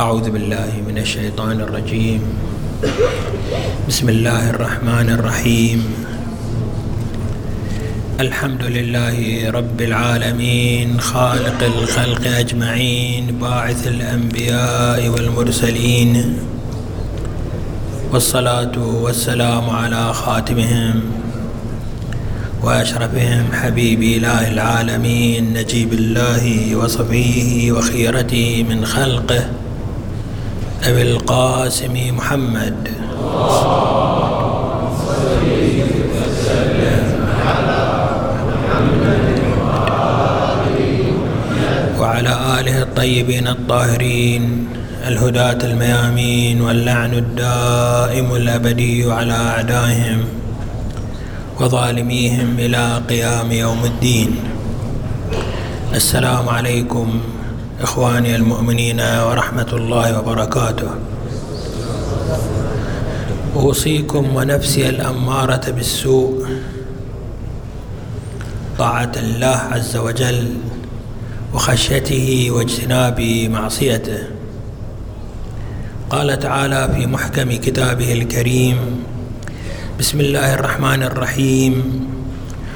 أعوذ بالله من الشيطان الرجيم. بسم الله الرحمن الرحيم. الحمد لله رب العالمين خالق الخلق أجمعين باعث الأنبياء والمرسلين. والصلاة والسلام على خاتمهم وأشرفهم حبيب إله العالمين نجيب الله وصفيه وخيرته من خلقه. أبي القاسم محمد. وعلى آله الطيبين الطاهرين الهداة الميامين واللعن الدائم الأبدي على أعدائهم وظالميهم إلى قيام يوم الدين. السلام عليكم إخواني المؤمنين ورحمة الله وبركاته. أوصيكم ونفسي الأمارة بالسوء. طاعة الله عز وجل وخشيته واجتناب معصيته. قال تعالى في محكم كتابه الكريم بسم الله الرحمن الرحيم.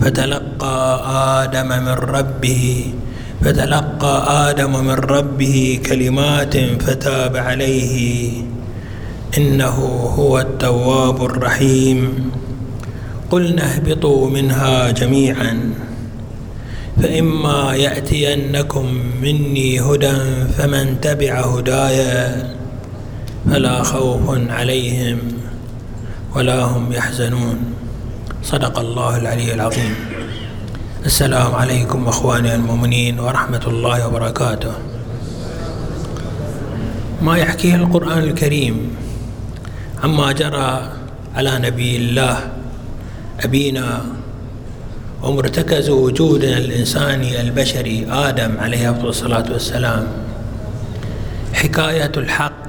فتلقى آدم من ربه فتلقى آدم من ربه كلمات فتاب عليه. إنه هو التواب الرحيم. قلنا اهبطوا منها جميعا فإما يأتينكم مني هدى فمن تبع هداي فلا خوف عليهم ولا هم يحزنون. صدق الله العلي العظيم السلام عليكم اخواني المؤمنين ورحمه الله وبركاته ما يحكيه القران الكريم عما جرى على نبي الله ابينا ومرتكز وجودنا الانساني البشري آدم عليه الصلاه والسلام حكايه الحق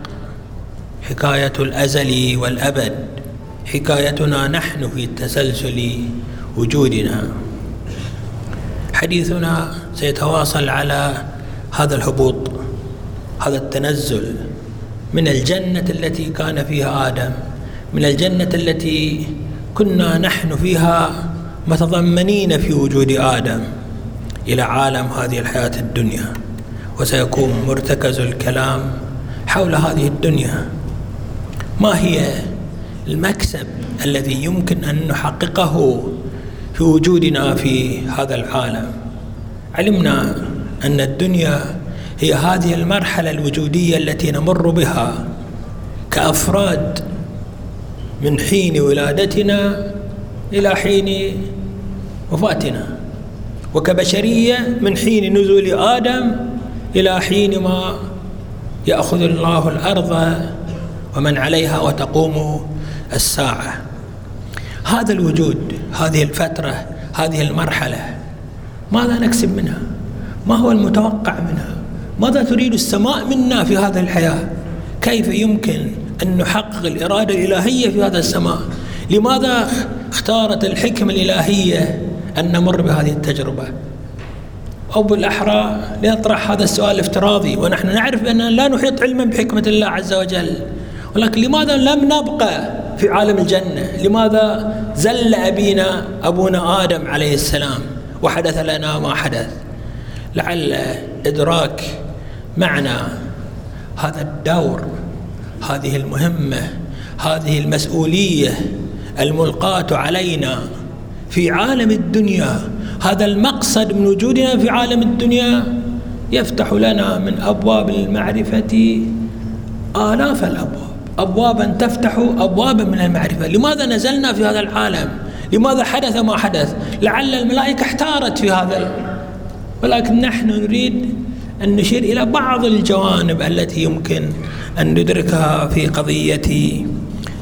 حكايه الازل والابد حكايتنا نحن في تسلسل وجودنا. حديثنا سيتواصل على هذا الهبوط هذا التنزل من الجنة التي كان فيها آدم من الجنة التي كنا نحن فيها متضمنين في وجود آدم إلى عالم هذه الحياة الدنيا. وسيكون مرتكز الكلام حول هذه الدنيا. ما هي المكسب الذي يمكن أن نحققه في وجودنا في هذا العالم. علمنا أن الدنيا هي هذه المرحلة الوجودية التي نمر بها كأفراد من حين ولادتنا إلى حين وفاتنا وكبشرية من حين نزول آدم إلى حين ما يأخذ الله الأرض ومن عليها وتقوم الساعة. هذا الوجود هذه الفترة هذه المرحلة ماذا نكسب منها؟ ما هو المتوقع منها؟ ماذا تريد السماء منا في هذه الحياة؟ كيف يمكن أن نحقق الإرادة الإلهية في هذا السماء؟ لماذا اختارت الحكمة الإلهية أن نمر بهذه التجربة؟ أو بالأحرى لنطرح هذا السؤال الافتراضي ونحن نعرف أننا لا نحيط علما بحكمة الله عز وجل. ولكن لماذا لم نبقى في عالم الجنة. لماذا زل أبينا أبونا آدم عليه السلام وحدث لنا ما حدث؟ لعل إدراك معنى هذا الدور هذه المهمة هذه المسؤولية الملقاة علينا في عالم الدنيا. هذا المقصد من وجودنا في عالم الدنيا يفتح لنا من أبواب المعرفة آلاف الأبواب. أبوابا تفتح أبوابا من المعرفة. لماذا نزلنا في هذا العالم؟ لماذا حدث ما حدث؟ لعل الملائكة احتارت في هذا. ولكن نحن نريد أن نشير إلى بعض الجوانب التي يمكن أن ندركها في قضية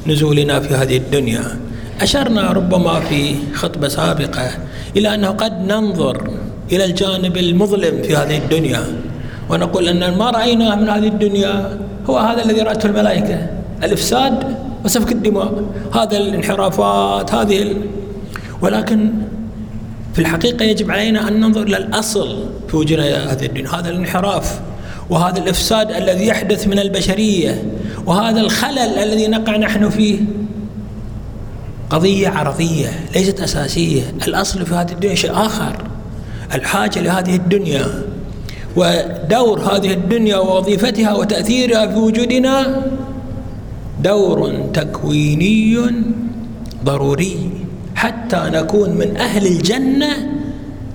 نزولنا في هذه الدنيا. أشرنا ربما في خطبة سابقة إلى أنه قد ننظر إلى الجانب المظلم في هذه الدنيا ونقول أن ما رأيناه من هذه الدنيا هو هذا الذي رأته الملائكة. الإفساد وسفك الدماء. هذا الانحرافات هذه ال... ولكن في الحقيقة يجب علينا أن ننظر إلى الأصل في وجودنا هذه الدنيا. هذا الانحراف وهذا الإفساد الذي يحدث من البشرية وهذا الخلل الذي نقع نحن فيه. قضية عرضية ليست أساسية. الأصل في هذه الدنيا شيء آخر. الحاجة لهذه الدنيا ودور هذه الدنيا ووظيفتها وتأثيرها في وجودنا دور تكويني ضروري. حتى نكون من أهل الجنة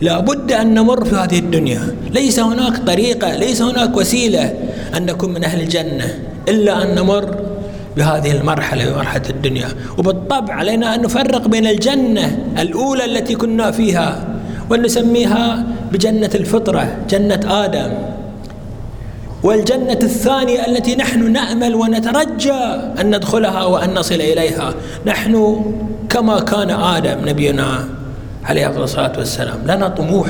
لابد أن نمر في هذه الدنيا. ليس هناك طريقة ليس هناك وسيلة أن نكون من أهل الجنة إلا أن نمر بهذه المرحلة مرحلة الدنيا. وبالطبع علينا أن نفرق بين الجنة الأولى التي كنا فيها ونسميها بجنة الفطرة جنة آدم. والجنة الثانية التي نحن نأمل ونترجى أن ندخلها وأن نصل إليها. نحن كما كان آدم نبينا عليه الصلاة والسلام. لنا طموح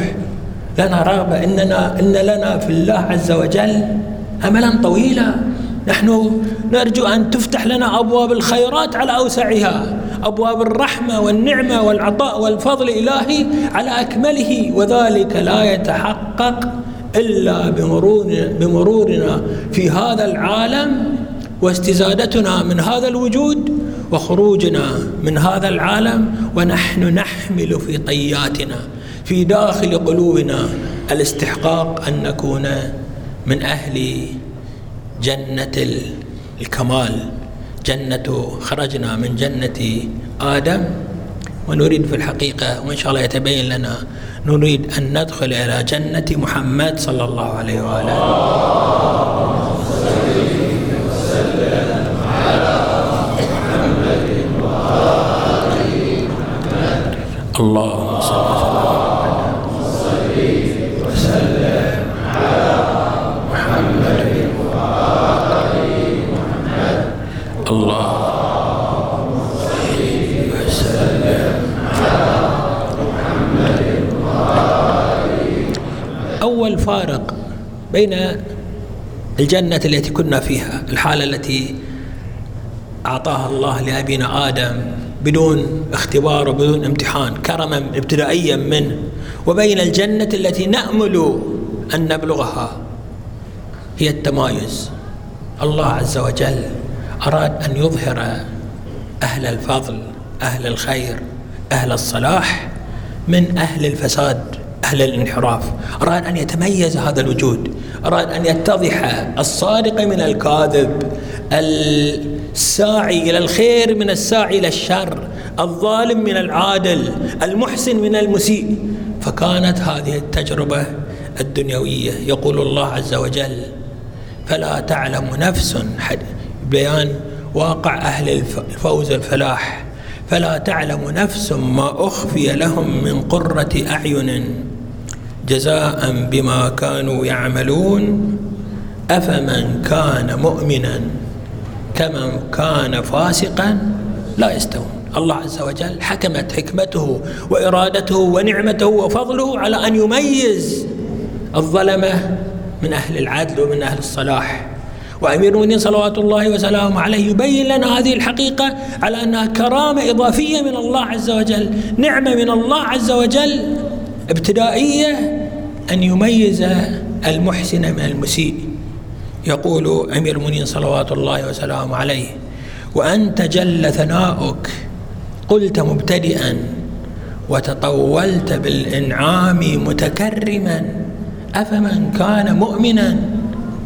لنا رغبة إننا إن لنا في الله عز وجل أملا طويلا. نحن نرجو أن تفتح لنا أبواب الخيرات على أوسعها. أبواب الرحمة والنعمة والعطاء والفضل الإلهي على أكمله. وذلك لا يتحقق إلا بمرورنا, في هذا العالم واستزادتنا من هذا الوجود وخروجنا من هذا العالم ونحن نحمل في طياتنا في داخل قلوبنا الاستحقاق أن نكون من أهل جنة الكمال. جنة خرجنا من جنة آدم. ونريد في الحقيقة وإن شاء الله يتبين لنا نريد أن ندخل إلى جنة محمد صلى الله عليه وآله. اللهم صل وسلم على محمد وآل محمد اللهم صل وسلم على محمد وآل أول فارق بين الجنة التي كنا فيها الحالة التي أعطاها الله لأبينا آدم بدون اختبار وبدون امتحان كرما ابتدائيا منه وبين الجنة التي نأمل أن نبلغها هي التمايز. الله عز وجل أراد أن يظهر أهل الفضل أهل الخير أهل الصلاح من أهل الفساد. أهل الانحراف. أراد أن يتميز هذا الوجود. أراد أن يتضح الصادق من الكاذب الساعي إلى الخير من الساعي إلى الشر الظالم من العادل المحسن من المسيء. فكانت هذه التجربة الدنيوية. يقول الله عز وجل فلا تعلم نفس بيان واقع أهل الفوز الفلاح. فلا تعلم نفس ما أخفي لهم من قرة أعين. جزاء بما كانوا يعملون أفمن كان مؤمنا كمن كان فاسقا لا يستوون. الله عز وجل حكمت حكمته وإرادته ونعمته وفضله على أن يميز الظلمة من أهل العدل ومن أهل الصلاح. وأمير المؤمنين صلوات الله وسلامه عليه يبين لنا هذه الحقيقة على أنها كرامة إضافية من الله عز وجل نعمة من الله عز وجل ابتدائية أن يميز المحسن من المسيء. يقول أمير المؤمنين صلوات الله وسلامه عليه وأنت جل ثناؤك قلت مبتدئا وتطولت بالإنعام متكرما أفمن كان مؤمنا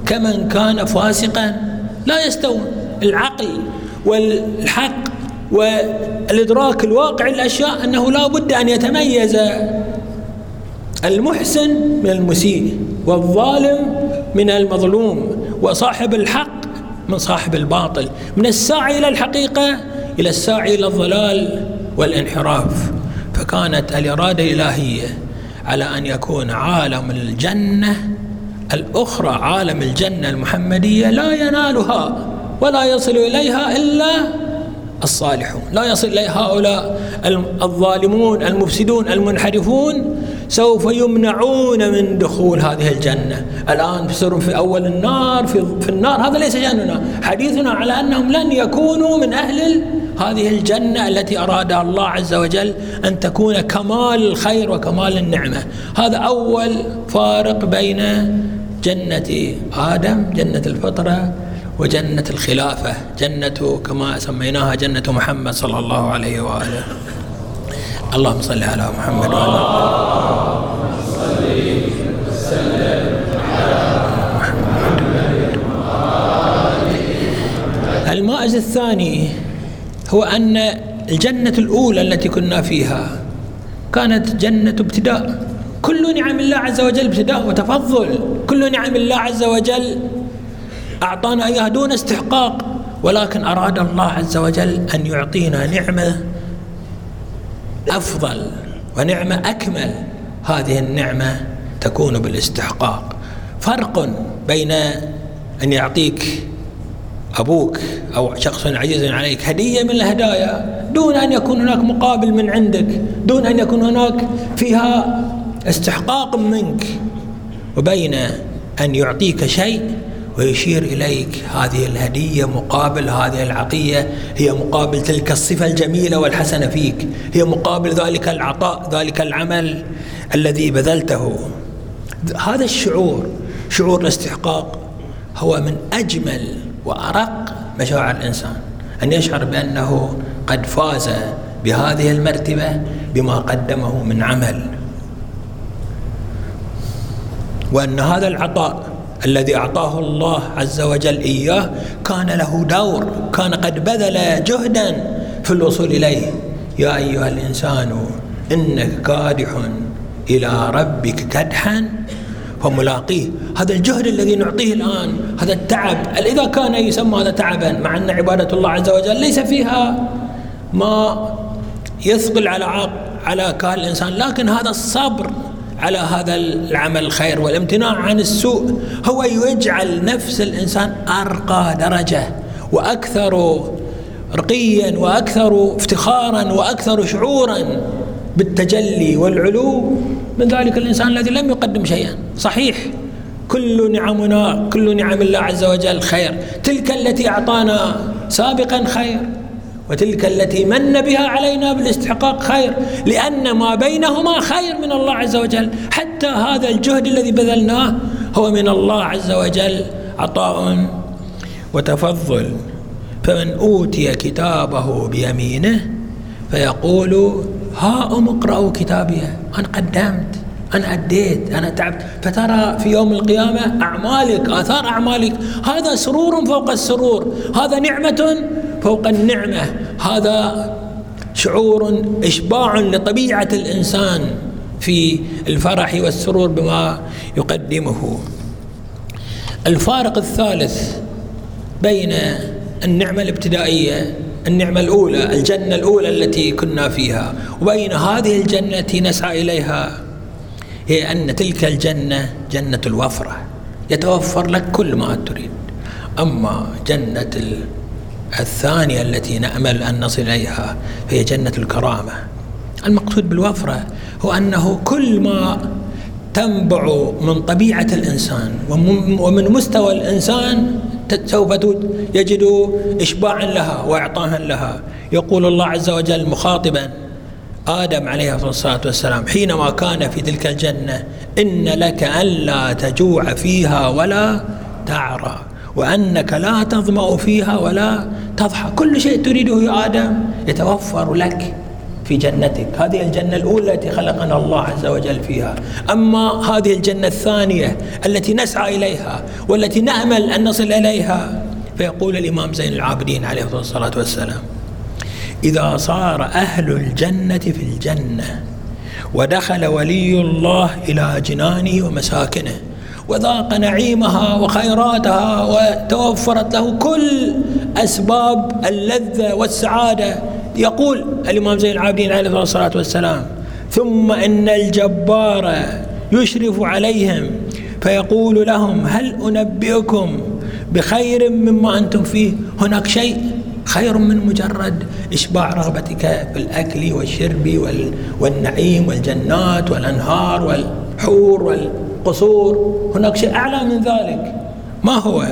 كمن كان فاسقا. لا يستوون. العقل والحق والإدراك الواقع الأشياء أنه لا بد أن يتميز المحسن من المسيء والظالم من المظلوم وصاحب الحق من صاحب الباطل من الساعي إلى الحقيقة إلى الساعي إلى الضلال والانحراف. فكانت الإرادة الإلهية على أن يكون عالم الجنة الأخرى عالم الجنة المحمدية لا ينالها ولا يصل إليها إلا الصالحون. لا يصل إلى هؤلاء الظالمون المفسدون المنحرفون. سوف يمنعون من دخول هذه الجنة. الآن يصيرون في أول النار في, في النار. هذا ليس شأننا حديثنا على أنهم لن يكونوا من أهل هذه الجنة التي أرادها الله عز وجل أن تكون كمال الخير وكمال النعمة. هذا أول فارق بين جنة آدم جنة الفطرة وجنة الخلافة. جنة كما سميناها جنة محمد صلى الله عليه وآله. اللهم صل على محمد وعلى المائز الثاني هو أن الجنة الأولى التي كنا فيها كانت جنة ابتداء. كل نعم الله عز وجل ابتداء وتفضل. كل نعم الله عز وجل أعطانا إياها دون استحقاق. ولكن أراد الله عز وجل أن يعطينا نعمة أفضل ونعمة أكمل. هذه النعمة تكون بالاستحقاق. فرق بين أن يعطيك أبوك أو شخص عزيز عليك هدية من الهدايا دون أن يكون هناك مقابل من عندك دون أن يكون هناك فيها استحقاق منك وبين أن يعطيك شيء ويشير إليك هذه الهدية مقابل هذه العطية هي مقابل تلك الصفة الجميلة والحسنة فيك هي مقابل ذلك العطاء ذلك العمل الذي بذلته. هذا الشعور شعور الاستحقاق هو من أجمل وأرق مشاعر الإنسان. أن يشعر بأنه قد فاز بهذه المرتبة بما قدمه من عمل. وأن هذا العطاء الذي أعطاه الله عز وجل إياه كان له دور كان قد بذل جهدا في الوصول إليه. يا أيها الإنسان إنك كادح إلى ربك كدحا فملاقيه. هذا الجهد الذي نعطيه الآن هذا التعب إذا كان يسمى هذا تعبا مع أن عبادة الله عز وجل ليس فيها ما يثقل على على كاهل الإنسان لكن هذا الصبر على هذا العمل الخير والامتناع عن السوء. هو يجعل نفس الإنسان أرقى درجة وأكثر رقيا وأكثر افتخارا وأكثر شعورا بالتجلي والعلو. من ذلك الإنسان الذي لم يقدم شيئا. صحيح كل نعمنا كل نعم الله عز وجل خير. تلك التي أعطانا سابقا خير. وتلك التي من بها علينا بالاستحقاق خير لأن ما بينهما خير من الله عز وجل. حتى هذا الجهد الذي بذلناه هو من الله عز وجل. عطاء وتفضل. فمن أوتي كتابه بيمينه فيقول ها أم اقرأوا كتابي. أنا قدمت أنا أديت أنا تعبت. فترى في يوم القيامة أعمالك آثار أعمالك. هذا سرور فوق السرور. هذا نعمة فوق النعمة. هذا شعور إشباع لطبيعة الإنسان في الفرح والسرور بما يقدمه. الفارق الثالث بين النعمة الابتدائية النعمة الأولى الجنة الأولى التي كنا فيها وبين هذه الجنة التي نسعى إليها هي أن تلك الجنة جنة الوفرة. يتوفر لك كل ما تريد. أما جنة الثانية التي نأمل أن نصل إليها هي جنة الكرامة. المقصود بالوفرة هو أنه كل ما تنبع من طبيعة الإنسان ومن مستوى الإنسان سوف يجد إشباعا لها وإعطاها لها. يقول الله عز وجل مخاطبا آدم عليه الصلاة والسلام حينما كان في تلك الجنة إن لك ألا تجوع فيها ولا تعرى. وأنك لا تظمأ فيها ولا تضحى. كل شيء تريده يا آدم يتوفر لك في جنتك. هذه الجنة الأولى التي خلقنا الله عز وجل فيها. أما هذه الجنة الثانية التي نسعى إليها والتي نأمل أن نصل إليها فيقول الإمام زين العابدين عليه الصلاة والسلام إذا صار أهل الجنة في الجنة ودخل ولي الله إلى جنانه ومساكنه وذاق نعيمها وخيراتها وتوفرت له كل أسباب اللذة والسعادة. يقول الإمام زين العابدين عليه الصلاة والسلام ثم إن الجبار يشرف عليهم فيقول لهم هل أنبئكم بخير مما أنتم فيه؟ هناك شيء خير من مجرد إشباع رغبتك بالأكل والشرب والنعيم والجنات والأنهار والحور والقصور هناك شيء أعلى من ذلك. ما هو؟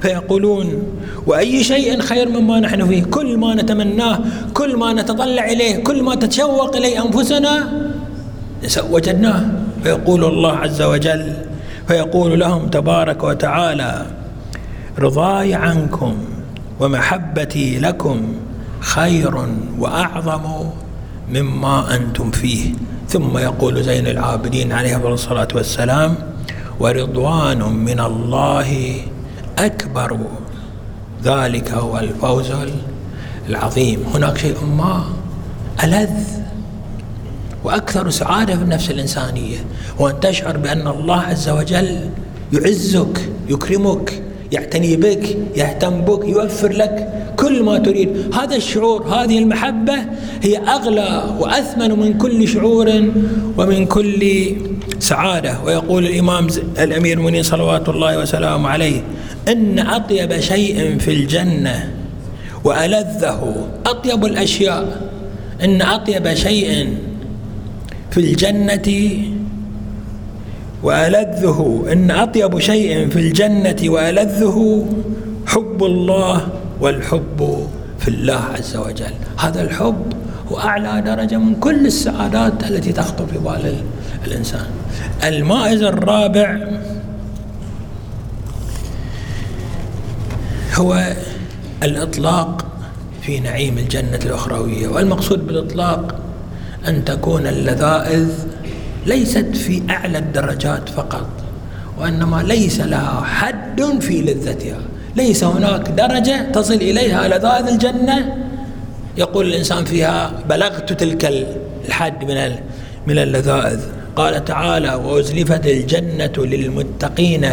فيقولون وأي شيء خير مما نحن فيه؟ كل ما نتمناه كل ما نتطلع إليه كل ما تتشوق إليه أنفسنا وجدناه. فيقول الله عز وجل فيقول لهم تبارك وتعالى رضاي عنكم ومحبتي لكم خير وأعظم مما أنتم فيه. ثم يقول زين العابدين عليه أفضل الصلاة والسلام ورضوان من الله أكبر. ذلك هو الفوز العظيم. هناك شيء ما ألذ وأكثر سعادة في النفس الإنسانية وأن تشعر بأن الله عز وجل يعزك يكرمك يعتني بك يهتم بك يوفر لك كل ما تريد. هذا الشعور هذه المحبة هي أغلى وأثمن من كل شعور ومن كل سعادة. ويقول الإمام الأمير المؤمنين صلوات الله وسلامه عليه إن أطيب شيء في الجنة وألذه. أطيب الأشياء. إن أطيب شيء في الجنة وألذه. إن أطيب شيء في الجنة وألذه حب الله والحب في الله عز وجل. هذا الحب هو أعلى درجة من كل السعادات التي تخطر في بال الإنسان. المائز الرابع هو الإطلاق في نعيم الجنة الأخروية. والمقصود بالإطلاق أن تكون اللذائذ ليست في أعلى الدرجات فقط وإنما ليس لها حد في لذتها. ليس هناك درجة تصل إليها لذائذ الجنة. يقول الإنسان فيها بلغت تلك الحد من من اللذائذ. قال تعالى وأزلفت الجنة للمتقين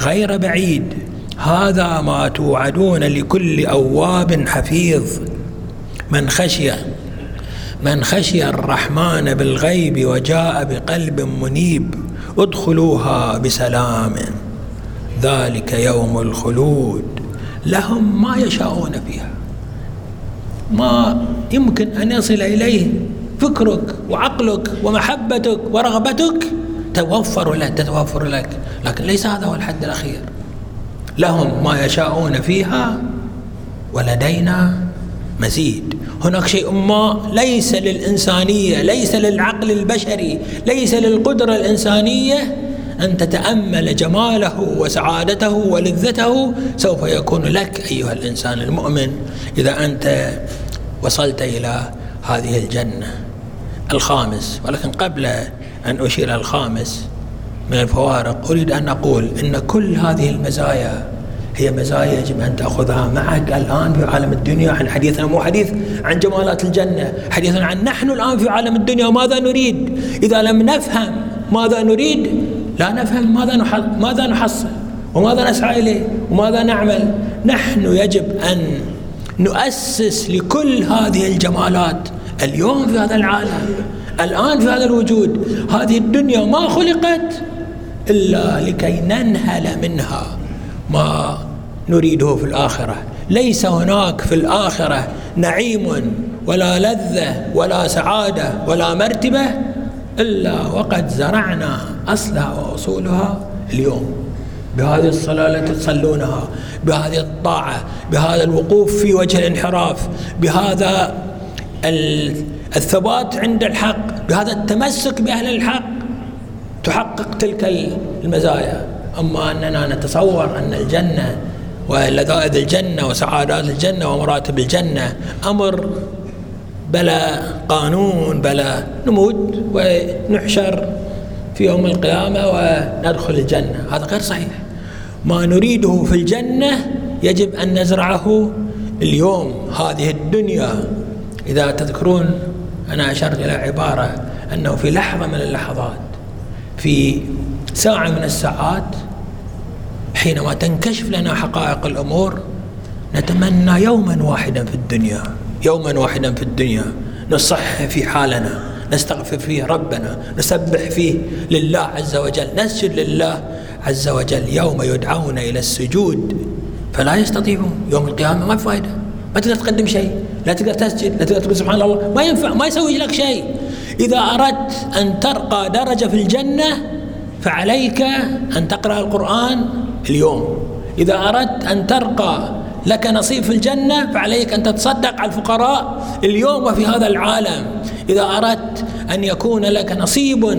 غير بعيد. هذا ما توعدون لكل أواب حفيظ. من خشي من خشي الرحمن بالغيب وجاء بقلب منيب ادخلوها بسلام. ذلك يوم الخلود. لهم ما يشاءون فيها. ما يمكن أن يصل إليه فكرك وعقلك ومحبتك ورغبتك توفر لك تتوفر لك. لكن ليس هذا هو الحد الأخير. لهم ما يشاءون فيها ولدينا مزيد. هناك شيء ما ليس للإنسانية ليس للعقل البشري ليس للقدرة الإنسانية أن تتأمل جماله وسعادته ولذته سوف يكون لك أيها الإنسان المؤمن إذا أنت وصلت إلى هذه الجنة الخامس. ولكن قبل أن أشير الخامس من الفوارق أريد أن أقول إن كل هذه المزايا هي مزايا يجب أن تأخذها معك الآن في عالم الدنيا عن حديثنا مو حديث عن جمالات الجنة حديثنا عن نحن الآن في عالم الدنيا. ماذا نريد؟ إذا لم نفهم ماذا نريد لا نفهم ماذا ماذا نحصل وماذا نسعى إليه وماذا نعمل. نحن يجب أن نؤسس لكل هذه الجمالات اليوم في هذا العالم الآن في هذا الوجود. هذه الدنيا ما خلقت إلا لكي ننهل منها ما نريده في الآخرة. ليس هناك في الآخرة نعيم ولا لذة ولا سعادة ولا مرتبة إلا وقد زرعنا أصلها وأصولها اليوم. بهذه الصلاة التي تصلونها بهذه الطاعة بهذا الوقوف في وجه الانحراف بهذا الثبات عند الحق بهذا التمسك بأهل الحق تحقق تلك المزايا. أما أننا نتصور أن الجنة ولذائذ الجنة وسعادات الجنة ومراتب الجنة أمر بلا قانون بلا نموت ونحشر في يوم القيامة وندخل الجنة. هذا غير صحيح. ما نريده في الجنة يجب أن نزرعه اليوم. هذه الدنيا. إذا تذكرون أنا أشرت إلى عبارة أنه في لحظة من اللحظات في ساعة من الساعات حينما تنكشف لنا حقائق الأمور نتمنى يوما واحدا في الدنيا يوما واحدا في الدنيا نصح في حالنا. نستغفر فيه ربنا نسبح فيه لله عز وجل نسجد لله عز وجل يوم يدعون إلى السجود. فلا يستطيعون. يوم القيامة ما فائدة. ما تقدر تقدم شيء لا تقدر تسجد لا تقدر تقول سبحان الله. ما ينفع ما يسوي لك شيء. إذا أردت أن ترقى درجة في الجنة فعليك أن تقرأ القرآن اليوم. إذا أردت أن ترقى لك نصيب في الجنة فعليك أن تتصدق على الفقراء اليوم وفي هذا العالم. إذا أردت أن يكون لك نصيب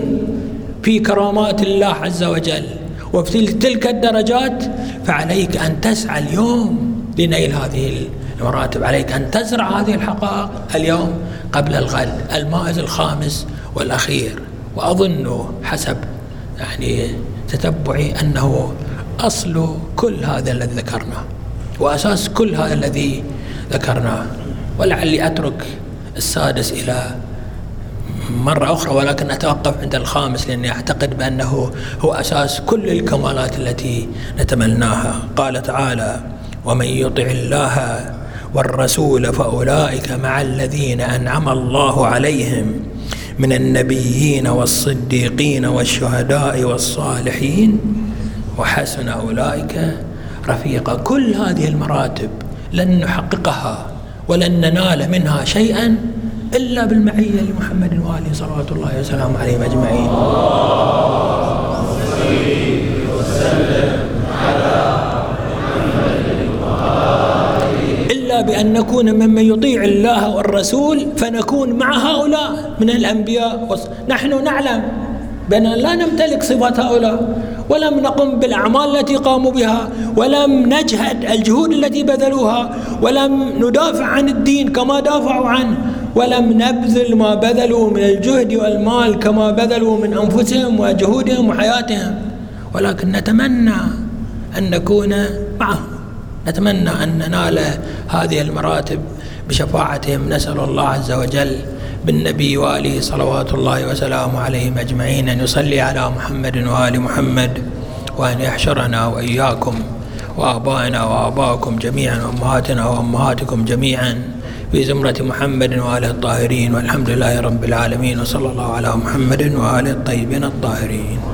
في كرامات الله عز وجل وفي تلك الدرجات فعليك أن تسعى اليوم لنيل هذه المراتب. عليك أن تزرع هذه الحقائق اليوم قبل الغد المائز الخامس والأخير. وأظن حسب يعني تتبعي أنه أصل كل هذا الذي ذكرناه. وأساس كل هذا الذي ذكرناه. ولعلي أترك السادس إلى مرة أخرى ولكن أتوقف عند الخامس لأني أعتقد بأنه هو أساس كل الكمالات التي نتمناها. قال تعالى ومن يطع الله والرسول فأولئك مع الذين أنعم الله عليهم من النبيين والصديقين والشهداء والصالحين وحسن أولئك رفيقا كل هذه المراتب لن نحققها ولن ننال منها شيئا إلا بالمعية لمحمد وآله صلوات الله وسلامه عليهم أجمعين. إلا بأن نكون ممن يطيع الله والرسول فنكون مع هؤلاء من الأنبياء. نحن نعلم بأننا لا نمتلك صفات هؤلاء ولم نقم بالأعمال التي قاموا بها ولم نجهد الجهود التي بذلوها ولم ندافع عن الدين كما دافعوا عنه ولم نبذل ما بذلوا من الجهد والمال كما بذلوا من أنفسهم وجهودهم وحياتهم. ولكن نتمنى أن نكون معهم. نتمنى أن ننال هذه المراتب بشفاعتهم. نسأل الله عز وجل بالنبي وآله صلوات الله وسلامه عليهم أجمعين. أن يصلي على محمد وآل محمد وأن يحشرنا وإياكم وآبائنا وآباءكم جميعا وأمهاتنا وأمهاتكم جميعا في زمرة محمد وآله الطاهرين. والحمد لله رب العالمين وصلى الله على محمد وآله الطيبين الطاهرين.